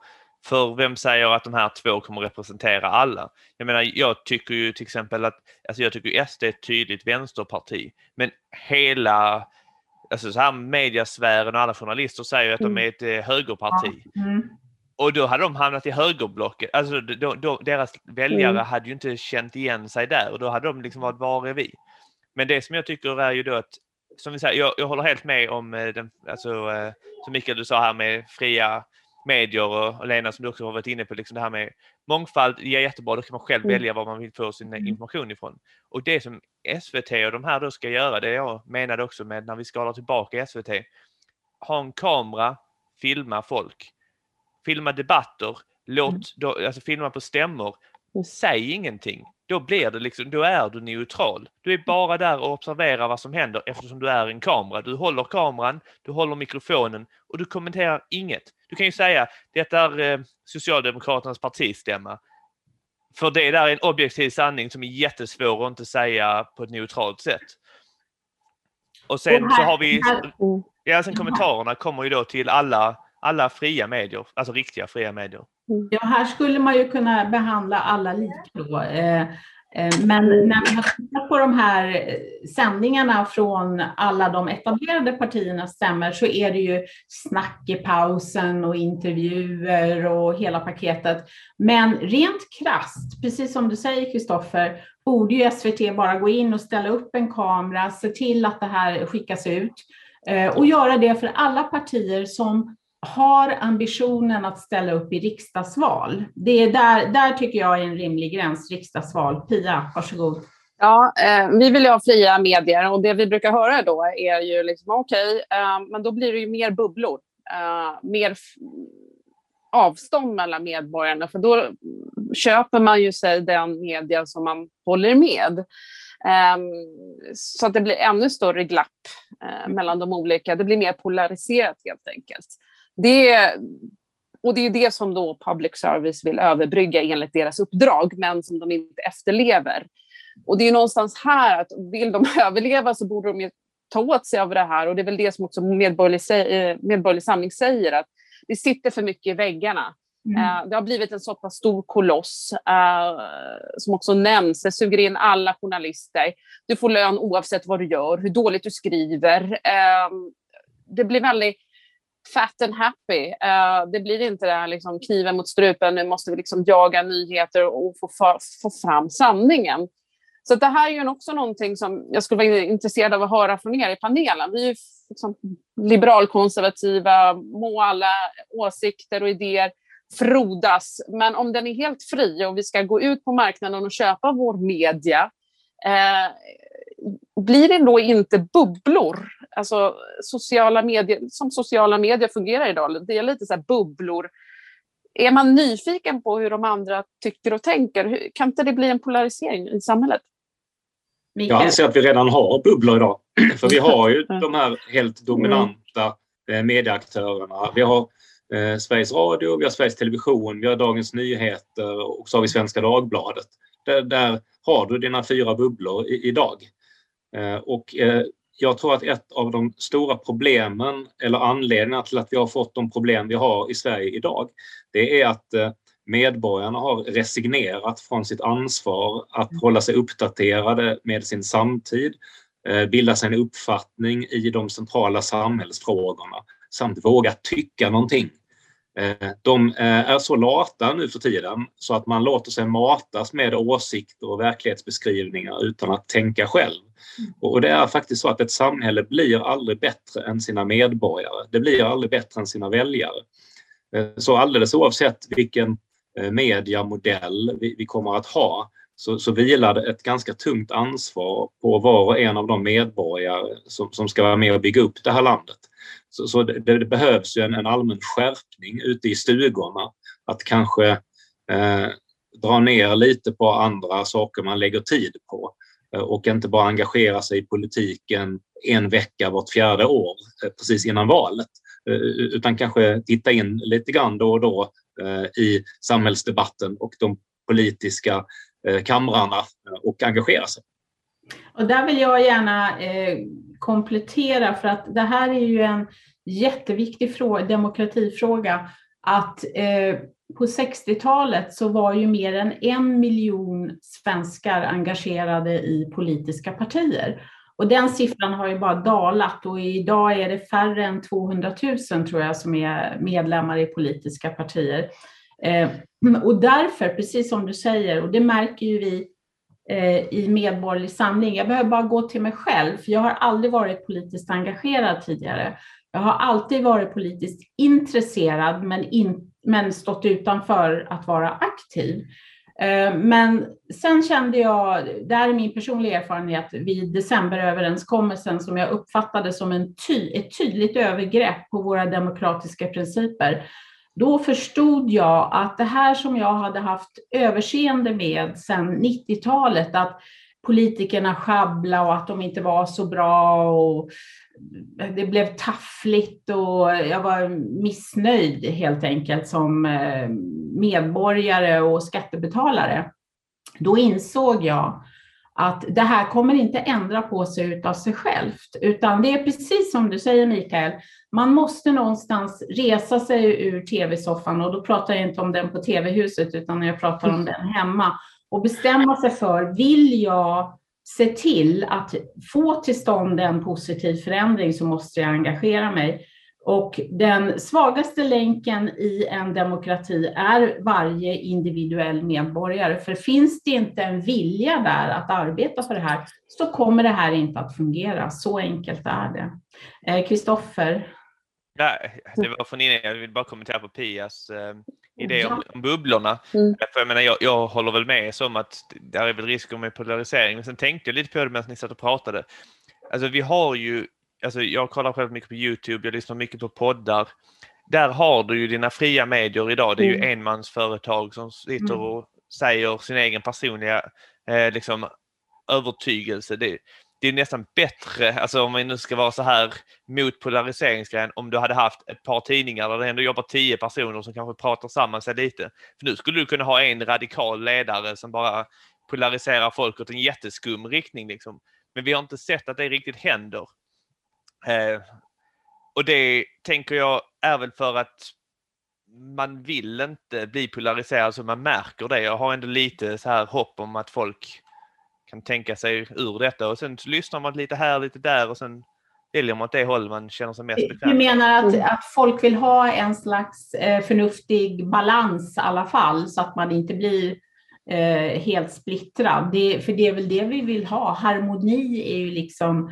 För vem säger att de här två kommer representera alla? Jag menar, jag tycker ju till exempel att, alltså jag tycker SD är ett tydligt vänsterparti, men hela, alltså så här mediasfären och alla journalister säger att de är ett eh, högerparti. Mm. Och då hade de hamnat i högerblocket. Alltså då, då, deras väljare Mm. hade ju inte känt igen sig där och då hade de liksom varit var är vi? Men det som jag tycker är ju då att, som vi säger, jag, jag håller helt med om eh, den, alltså, eh, som Mikael du sa här med fria medier och, Lena som du också har varit inne på, liksom det här med mångfald är jättebra, då kan man själv Mm. välja var man vill få sin eh, information ifrån. Och det som SVT och de här då ska göra, det jag menade också med när vi skalar tillbaka SVT, ha en kamera, filma folk filma debatter, låt, då, alltså filma på stämmor, Mm. säg ingenting. Då blir det liksom, då är du neutral. Du är bara där och observerar vad som händer eftersom du är en kamera. Du håller kameran, du håller mikrofonen och du kommenterar inget. Du kan ju säga, detta är eh, Socialdemokraternas partistämma. För det där är en objektiv sanning som är jättesvår att inte säga på ett neutralt sätt. Och sen så har vi, ja sen kommentarerna kommer ju då till alla alla fria medier, alltså riktiga fria medier. Ja, här skulle man ju kunna behandla alla lika då. Eh, Men när vi har tittat på de här eh, sändningarna från alla de etablerade partiernas stämmor så är det ju snack i pausen och intervjuer och hela paketet. Men rent krasst, precis som du säger Kristoffer, borde ju SVT bara gå in och ställa upp en kamera, se till att det här skickas ut eh, och göra det för alla partier som har ambitionen att ställa upp i riksdagsval. Det är där, där tycker jag är en rimlig gräns, riksdagsval. Pia, varsågod. Ja, eh, vi vill ju ha fria medier och det vi brukar höra då är ju liksom okej, okay, eh, men då blir det ju mer bubblor, eh, mer avstånd mellan medborgarna för då köper man ju sig den media som man håller med. Eh, så att det blir ännu större glapp eh, mellan de olika. Det blir mer polariserat helt enkelt. Det, och det är det som då public service vill överbrygga enligt deras uppdrag, men som de inte efterlever. Och det är någonstans här att vill de överleva så borde de ta åt sig av det här och det är väl det som också Medborgerlig, eh, Medborgerlig Samling säger att det sitter för mycket i väggarna. Mm. Eh, det har blivit en så pass stor koloss uh, som också nämns. Det suger in alla journalister. Du får lön oavsett vad du gör, hur dåligt du skriver. Det blir väldigt fat and happy. Uh, det blir inte det här liksom, kniven mot strupen, nu måste vi liksom jaga nyheter och få, få fram sanningen. Så det här är ju också någonting som jag skulle vara intresserad av att höra från er i panelen. Vi är ju liksom liberalkonservativa, må alla åsikter och idéer frodas. Men om den är helt fri och vi ska gå ut på marknaden och köpa vår media, eh, blir det då inte bubblor? Alltså sociala medier, som sociala medier fungerar idag, det är lite så bubblor. Är man nyfiken på hur de andra tycker och tänker, kan inte det bli en polarisering i samhället? Mikael. Jag anser att vi redan har bubblor idag. För vi har ju de här helt dominanta mm. medieaktörerna. Vi har eh, Sveriges Radio, vi har Sveriges Television, vi har Dagens Nyheter och så har vi Svenska Dagbladet. Där, där har du dina fyra bubblor i, idag. Eh, och eh, jag tror att ett av de stora problemen eller anledningarna till att vi har fått de problem vi har i Sverige idag, det är att eh, medborgarna har resignerat från sitt ansvar att hålla sig uppdaterade med sin samtid, eh, bilda sig en uppfattning i de centrala samhällsfrågorna samt våga tycka någonting. Eh, de eh, är så lata nu för tiden så att man låter sig matas med åsikter och verklighetsbeskrivningar utan att tänka själv. Mm. Och det är faktiskt så att ett samhälle blir aldrig bättre än sina medborgare. Det blir aldrig bättre än sina väljare. Så alldeles oavsett vilken Eh, mediamodell vi, vi kommer att ha så, så vilar det ett ganska tungt ansvar på var och en av de medborgare som, som ska vara med och bygga upp det här landet. Så, så det, det, behövs ju en, en allmän skärpning ute i stugorna. Att kanske eh, dra ner lite på andra saker man lägger tid på eh, och inte bara engagera sig i politiken en vecka vart fjärde år eh, precis innan valet eh, utan kanske titta in lite grann då och då i samhällsdebatten och de politiska kamrarna och engagera sig. Och där vill jag gärna eh, komplettera för att det här är ju en jätteviktig fråga, demokratifråga att eh, på 60-talet så var ju mer än en miljon svenskar engagerade i politiska partier. Och den siffran har ju bara dalat och idag är det färre än 200 000 tror jag som är medlemmar i politiska partier. Eh, och därför, precis som du säger, och det märker ju vi Eh, i Medborgerlig Samling, jag behöver bara gå till mig själv, för jag har aldrig varit politiskt engagerad tidigare. Jag har alltid varit politiskt intresserad men, in, men stått utanför att vara aktiv. Eh, men sen kände jag, det här är min personliga erfarenhet, vid decemberöverenskommelsen som jag uppfattade som en ty, ett tydligt övergrepp på våra demokratiska principer. Då förstod jag att det här som jag hade haft överseende med sedan 90-talet, att politikerna schabbla och att de inte var så bra och det blev taffligt och jag var missnöjd helt enkelt som eh, medborgare och skattebetalare. Då insåg jag att det här kommer inte ändra på sig utav sig självt, utan det är precis som du säger Mikael, man måste någonstans resa sig ur tv-soffan. Och då pratar jag inte om den på tv-huset utan jag pratar om den hemma. Och bestämma sig för, vill jag se till att få till stånd en positiv förändring så måste jag engagera mig. Och den svagaste länken i en demokrati är varje individuell medborgare. För finns det inte en vilja där att arbeta för det här så kommer det här inte att fungera. Så enkelt är det. Kristoffer? Nej, det var från innan. Jag vill bara kommentera på Pias eh, idé om, om bubblorna. Mm. För jag, menar, jag, jag håller väl med som att det är väl risker med polarisering. Men sen tänkte jag lite på det medan ni satt och pratade. Alltså vi har ju, alltså jag kollar själv mycket på Youtube, jag lyssnar mycket på poddar. Där har du ju dina fria medier idag. Det är mm. ju enmansföretag som sitter mm. och säger sin egen personliga eh, liksom, övertygelse. Det, det är nästan bättre, alltså om man nu ska vara så här mot polariseringsgrejen, om du hade haft ett par tidningar där det ändå jobbar tio personer som kanske pratar samman sig lite. För nu skulle du kunna ha en radikal ledare som bara polariserar folk åt en jätteskum riktning. Liksom. Men vi har inte sett att det riktigt händer. Eh, och det tänker jag är väl för att man vill inte bli polariserad så man märker det. Jag har ändå lite så här hopp om att folk kan tänka sig ur detta och sen lyssnar man lite här, lite där och sen väljer man åt det håll man känner sig mest bekväm. Du menar att, mm. att folk vill ha en slags eh, förnuftig balans i alla fall så att man inte blir eh, helt splittrad? Det, för det är väl det vi vill ha. Harmoni är ju liksom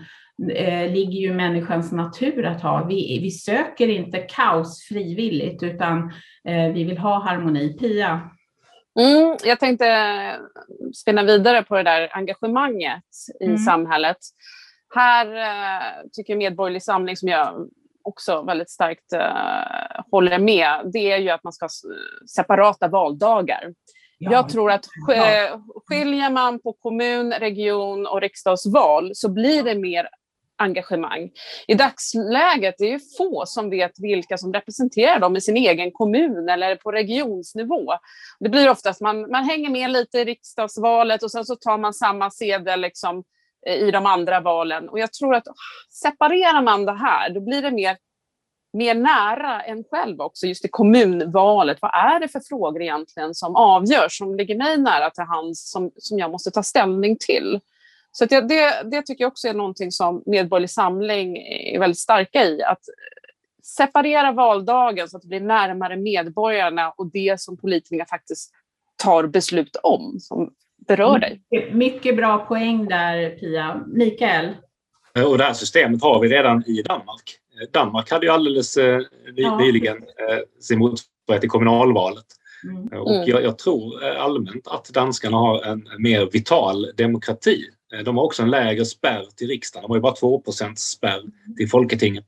eh, ligger ju i människans natur att ha. Vi, vi söker inte kaos frivilligt utan eh, vi vill ha harmoni. Pia? Mm, jag tänkte spinna vidare på det där engagemanget i mm. samhället. Här eh, tycker Medborgerlig Samling, som jag också väldigt starkt eh, håller med, det är ju att man ska ha separata valdagar. Ja. Jag tror att skiljer man på kommun, region och riksdagsval så blir det mer engagemang. I dagsläget är det få som vet vilka som representerar dem i sin egen kommun eller på regionsnivå. Det blir ofta att man, man hänger med lite i riksdagsvalet och sen så tar man samma sedel liksom i de andra valen. Och jag tror att ah, separerar man det här, då blir det mer, mer nära en själv också, just i kommunvalet. Vad är det för frågor egentligen som avgörs, som ligger mig nära till hands, som, som jag måste ta ställning till? Så det, det, det, tycker jag också är någonting som Medborgerlig Samling är väldigt starka i. Att separera valdagen så att det blir närmare medborgarna och det som politikerna faktiskt tar beslut om, som berör dig. Mycket bra poäng där, Pia. Mikael? Och det här systemet har vi redan i Danmark. Danmark hade ju alldeles eh, nyligen eh, sin motsvarighet i kommunalvalet. Mm. Och jag, jag, tror allmänt att danskarna har en mer vital demokrati Eh, Eh, de har också en lägre spärr till riksdagen. De har ju bara 2 spärr till Folketinget.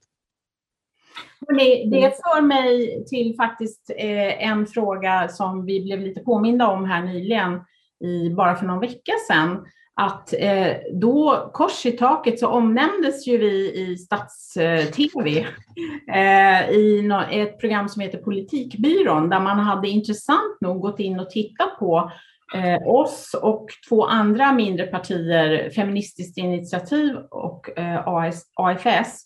Det för mig till faktiskt eh, en fråga som vi blev lite påminda om här nyligen, i, bara för någon vecka sedan. Att eh, då, kors i taket, så omnämndes ju vi i stats-tv i ett program som heter Politikbyrån, där man hade intressant nog gått in och tittat på eh, oss och två andra mindre partier, Feministiskt initiativ och eh, AS, AFS,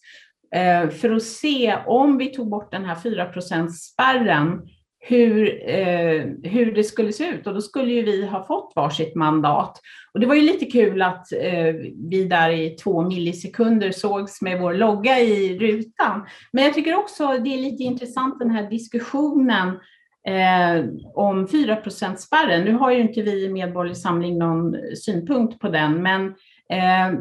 eh, för att se om vi tog bort den här 4 spärren hur, eh, hur det skulle se ut och då skulle ju vi ha fått varsitt mandat. Och det var ju lite kul att eh, vi där i två millisekunder sågs med vår logga i rutan. Men jag tycker också det är lite intressant den här diskussionen eh, om 4 spärren. Nu har ju inte vi i Medborgerlig Samling någon synpunkt på den, men eh,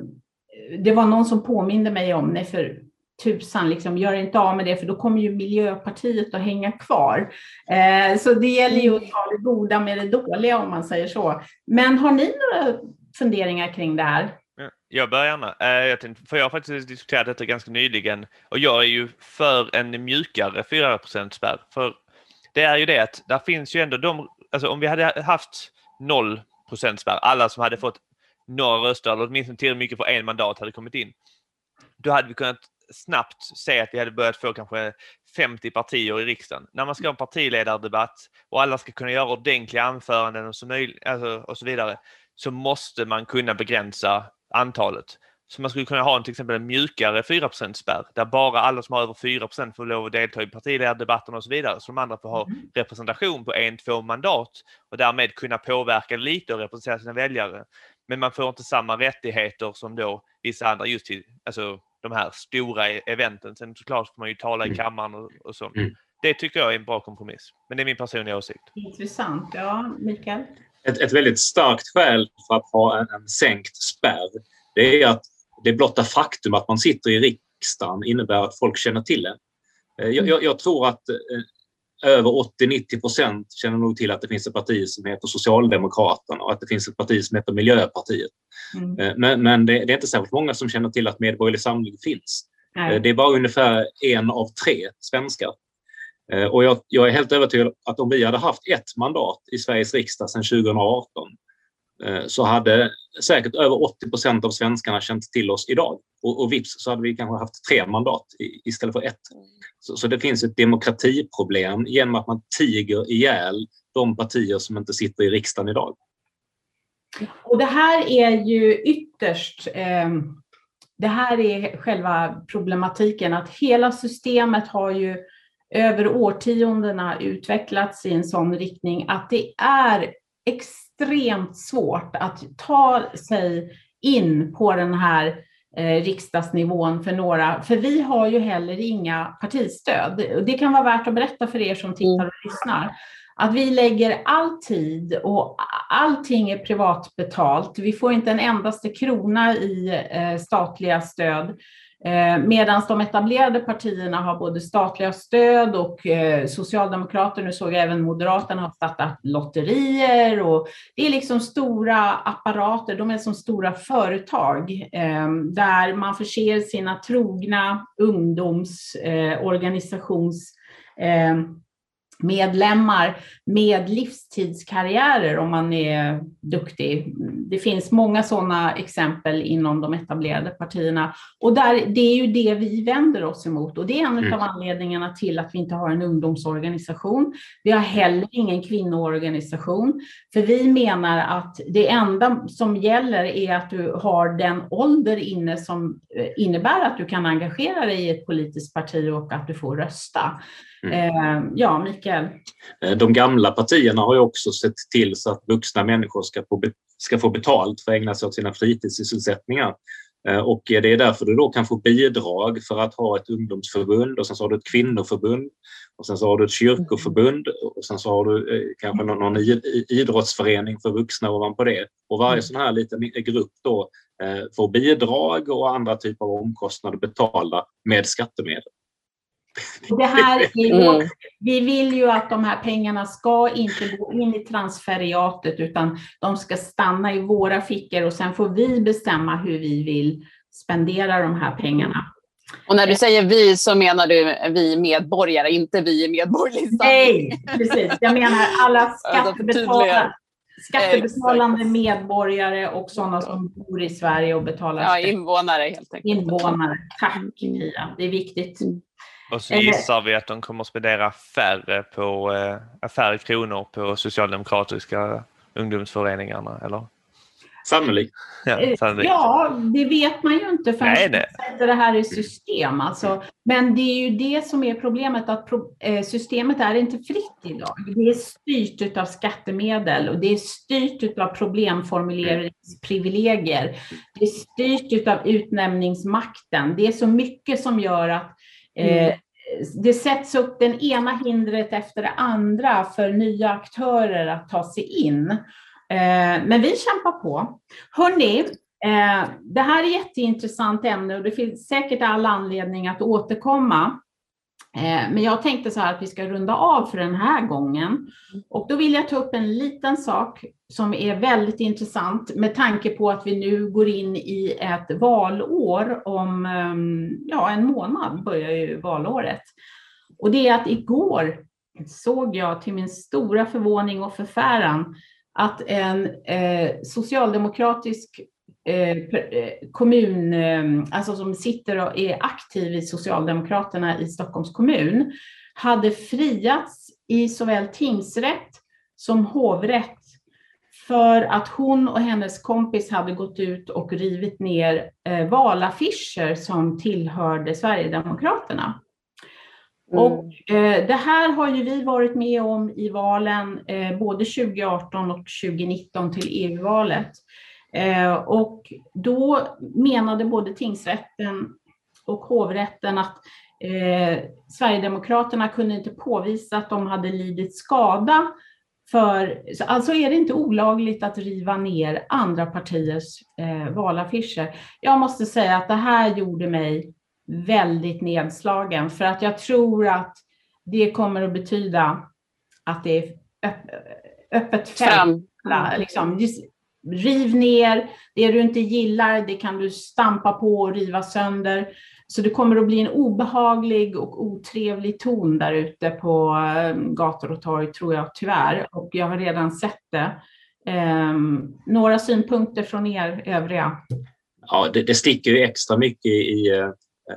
det var någon som påminde mig om, nej för tusan, liksom, gör inte av med det, för då kommer ju Miljöpartiet att hänga kvar. Eh, så det gäller ju att ta det goda med det dåliga, om man säger så. Men har ni några funderingar kring det här? Jag börjar gärna. Eh, jag tänkte, för jag har faktiskt diskuterat detta ganska nyligen och jag är ju för en mjukare 4 spärr. För det är ju det att där finns ju ändå de, alltså om vi hade haft noll procentspärr, alla som hade fått några röster eller åtminstone tillräckligt mycket för en mandat hade kommit in. Då hade vi kunnat snabbt se att vi hade börjat få kanske 50 partier i riksdagen. När man ska ha en partiledardebatt och alla ska kunna göra ordentliga anföranden och så, möj- alltså, och så vidare så måste man kunna begränsa antalet. Så man skulle kunna ha en, till exempel en mjukare 4% spärr där bara alla som har över 4% får lov att delta i partiledardebatten och så vidare. Så de andra får ha mm. representation på en, två mandat och därmed kunna påverka lite och representera sina väljare. Men man får inte samma rättigheter som då vissa andra just till alltså, de här stora eventen. Sen såklart får man ju tala i mm. kammaren och, och så. Mm. Det tycker jag är en bra kompromiss. Men det är min personliga åsikt. Intressant. Ja, Mikael? Ett, ett väldigt starkt skäl för att ha en, en sänkt spärr det är att det blotta faktum att man sitter i riksdagen innebär att folk känner till en. Jag, jag, jag tror att över 80-90 procent känner nog till att det finns ett parti som heter Socialdemokraterna och att det finns ett parti som heter Miljöpartiet. Mm. Men, men det, det, är inte särskilt många som känner till att Medborgerlig Samling finns. Nej. Det är bara ungefär en av tre svenskar. Och jag, jag är helt övertygad att om vi hade haft ett mandat i Sveriges riksdag sedan 2018 Eh, Eh, så hade säkert över 80 procent av svenskarna känt till oss idag. Och, och vips så hade vi kanske haft tre mandat istället för ett. Så, så, det finns ett demokratiproblem genom att man tiger ihjäl de partier som inte sitter i riksdagen idag. Och det här är ju ytterst eh, det här är själva problematiken, att hela systemet har ju över årtiondena utvecklats i en sån riktning att det är extremt svårt att ta sig in på den här eh, riksdagsnivån för några, för vi har ju heller inga partistöd. Det kan vara värt att berätta för er som tittar och lyssnar att vi lägger all tid och allting är privatbetalt. Vi får inte en endaste krona i eh, statliga stöd. Eh, Medan de etablerade partierna har både statliga stöd och eh, socialdemokrater, nu såg jag även Moderaterna har startat lotterier och det är liksom stora apparater, de är som stora företag eh, där man förser sina trogna ungdomsorganisations medlemmar med livstidskarriärer om man är duktig. Det finns många sådana exempel inom de etablerade partierna och där, det är ju det vi vänder oss emot och det är en mm. av anledningarna till att vi inte har en ungdomsorganisation. Vi har heller ingen kvinnoorganisation för vi menar att det enda som gäller är att du har den ålder inne som eh, innebär att du kan engagera dig i ett politiskt parti och att du får rösta. Mm. Eh, ja, Mikael? Eh, de gamla partierna har ju också sett till så att vuxna människor ska få, ska få betalt för att ägna sig åt sina fritidssysselsättningar. Eh, och det är därför du då kan få bidrag för att ha ett ungdomsförbund och sen så har du ett kvinnoförbund och sen så har du ett kyrkoförbund och sen så har du kanske någon, någon idrottsförening för vuxna ovanpå det. Och varje mm. sån här liten grupp då får bidrag och andra typer av omkostnader betalda med skattemedel. Det här är, mm. Vi vill ju att de här pengarna ska inte gå in i transferiatet utan de ska stanna i våra fickor och sen får vi bestämma hur vi vill spendera de här pengarna. Och när du säger vi så menar du vi medborgare, inte vi i medborgerlig Nej, precis. Jag menar alla skattebetalare. Skattebetalande medborgare och sådana som bor i Sverige och betalar Ja, invånare helt enkelt. Invånare. Tack Mia, det är viktigt. Och så gissar vi att de kommer att spendera färre, på, eh, färre kronor på socialdemokratiska ungdomsföreningarna, eller? Sannolikt. Ja, eh, sannolikt. ja, det vet man ju inte förrän man sätter det här i system. Alltså. Men det är ju det som är problemet, att eh, systemet är inte fritt idag. Det är styrt av skattemedel och det är styrt av problemformuleringsprivilegier. Det är styrt av utnämningsmakten. Det är så mycket som gör att Mm. Eh, det sätts upp den ena hindret efter det andra för nya aktörer att ta sig in. Eh, men vi kämpar på. Hörrni, eh, det här är ett jätteintressant ämne och det finns säkert all anledning att återkomma. Eh, men jag tänkte så här att vi ska runda av för den här gången. Och då vill jag ta upp en liten sak som är väldigt intressant med tanke på att vi nu går in i ett valår om ehm, ja, en månad börjar ju valåret. Och det är att igår såg jag till min stora förvåning och förfäran att en eh, socialdemokratisk eh, eh kommun, eh, alltså som sitter och är aktiv i Socialdemokraterna i Stockholms kommun, hade friats i såväl tingsrätt som hovrätt för att hon och hennes kompis hade gått ut och rivit ner valaffischer som tillhörde Sverigedemokraterna. Mm. Och eh, det här har ju vi varit med om i valen eh, både 2018 och 2019 till EU-valet. Eh, och då menade både tingsrätten och hovrätten att eh, Sverigedemokraterna kunde inte påvisa att de hade lidit skada för, alltså är det inte olagligt att riva ner andra partiers eh, valaffischer. Jag måste säga att det här gjorde mig väldigt nedslagen för att jag tror att det kommer att betyda att det är öppet fält. Liksom, riv ner, det du inte gillar, det kan du stampa på och riva sönder. Så det kommer att bli en obehaglig och otrevlig ton där ute på eh, gator och torg, tror jag tyvärr. Och jag har redan sett det. Ehm, några synpunkter från er övriga? Ja, det, det sticker ju extra mycket i eh,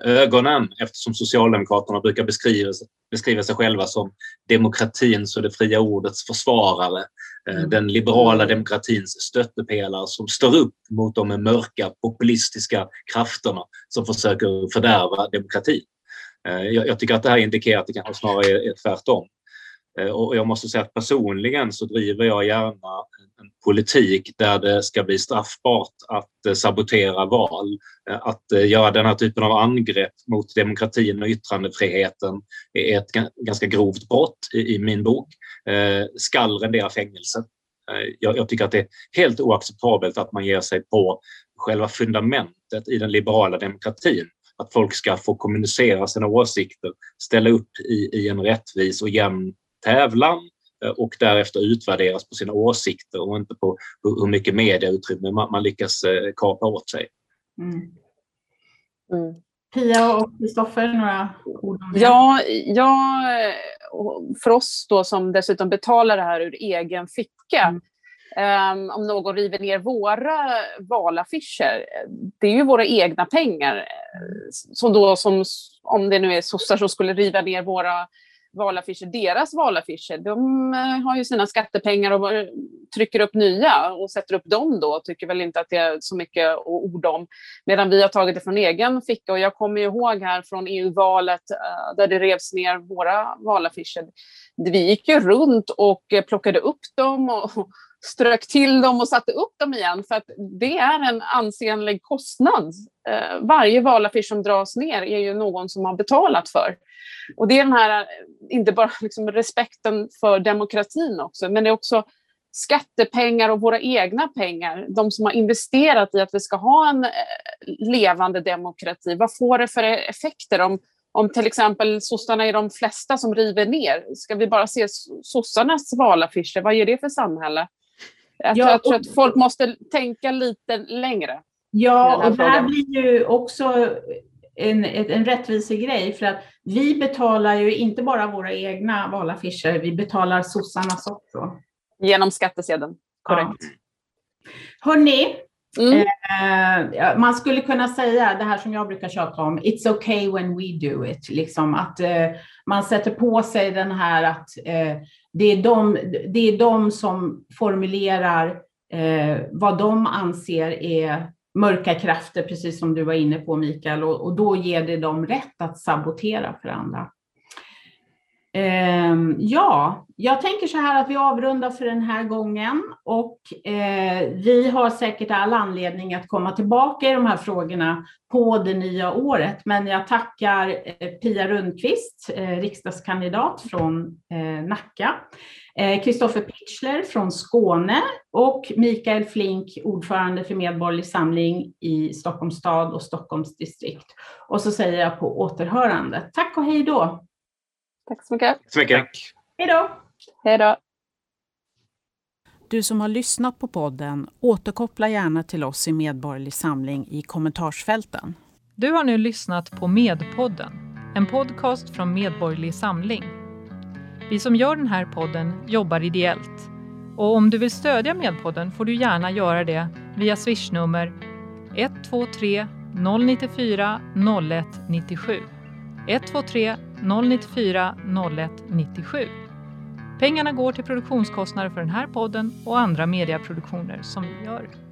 ögonen eftersom Socialdemokraterna brukar beskriva, beskriva sig själva som demokratins och det fria ordets försvarare. Eh, mm. Den liberala demokratins stöttepelare som står upp mot de mörka populistiska krafterna som försöker fördärva demokratin. Eh, jag tycker att det här indikerar att det kanske snarare är tvärtom. Eh, och jag måste säga att personligen så driver jag gärna en politik där det ska bli straffbart att eh, sabotera val. Eh, att göra den här typen av angrepp mot demokratin och yttrandefriheten är ett ganska grovt brott i min bok. Skall rendera fängelse. Jag tycker att det är helt oacceptabelt att man ger sig på själva fundamentet i den liberala demokratin att folk ska få kommunicera sina åsikter, ställa upp i, i en rättvis och jämn tävlan eh, och därefter utvärderas på sina åsikter och inte på hur mycket mediautrymme man lyckas eh, kapa åt sig. Mm. Mm. Pia och Kristoffer, några ord om det? Ja, ja, för oss då som dessutom betalar det här ur egen ficka, mm. Um, om någon river ner våra valaffischer, det är ju våra egna pengar. Som då, som, om det nu är sossar som skulle riva ner våra valaffischer, deras valaffischer, de eh, har ju sina skattepengar och eh, trycker upp nya och sätter upp dem då och tycker väl inte att det är så mycket att orda om. Medan vi har tagit det från egen ficka och jag kommer ihåg här från EU-valet eh, där det revs ner våra valaffischer. Vi gick ju runt och plockade upp dem och strök till dem och satte upp dem igen för att det är en ansenlig kostnad. Eh, varje valaffisch som dras ner är ju någon som har betalat för. Och det är den här, eh, inte bara liksom respekten för demokratin också, men det är också skattepengar och våra egna pengar, de som har investerat i att vi ska ha en eh, levande demokrati. Vad får det för effekter om, om till exempel sossarna är de flesta som river ner? Ska vi bara se sossarnas valaffischer? Vad ger det för samhälle? Jag, ja, jag tror att folk måste tänka lite längre. Ja, och det här blir ju också en, en rättvisegrej för att vi betalar ju inte bara våra egna valaffischer, vi betalar sossarnas också. Genom skattsedeln, korrekt. Ja. Hörni, mm. eh, man skulle kunna säga det här som jag brukar tjata om, it's okay when we do it. Liksom att eh, man sätter på sig den här att eh, det, är de, det är de som formulerar eh, vad de anser är mörka krafter, precis som du var inne på Mikael, och, och då ger det dem rätt att sabotera för andra. Um, ja, jag tänker så här att vi avrundar för den här gången och eh, vi har säkert all anledning att komma tillbaka i de här frågorna på det nya året. Men jag tackar eh, Pia Rundqvist, eh, riksdagskandidat från eh, Nacka, eh, Kristoffer Pichler från Skåne och Mikael Flink, ordförande för Medborgerlig Samling i Stockholms stad och Stockholms distrikt. Och så säger jag på återhörande. Tack och hej då! Tack så mycket. Tack så mycket. Hej då! Hej då! Du som har lyssnat på podden, återkoppla gärna till oss i Medborgerlig Samling i kommentarsfälten. Du har nu lyssnat på Medpodden, en podcast från Medborgerlig Samling. Vi som gör den här podden jobbar ideellt. Och om du vill stödja Medpodden får du gärna göra det via swishnummer 123 094 0197. 123 094 01 97. Pengarna går till produktionskostnader för den här podden och andra mediaproduktioner som vi gör.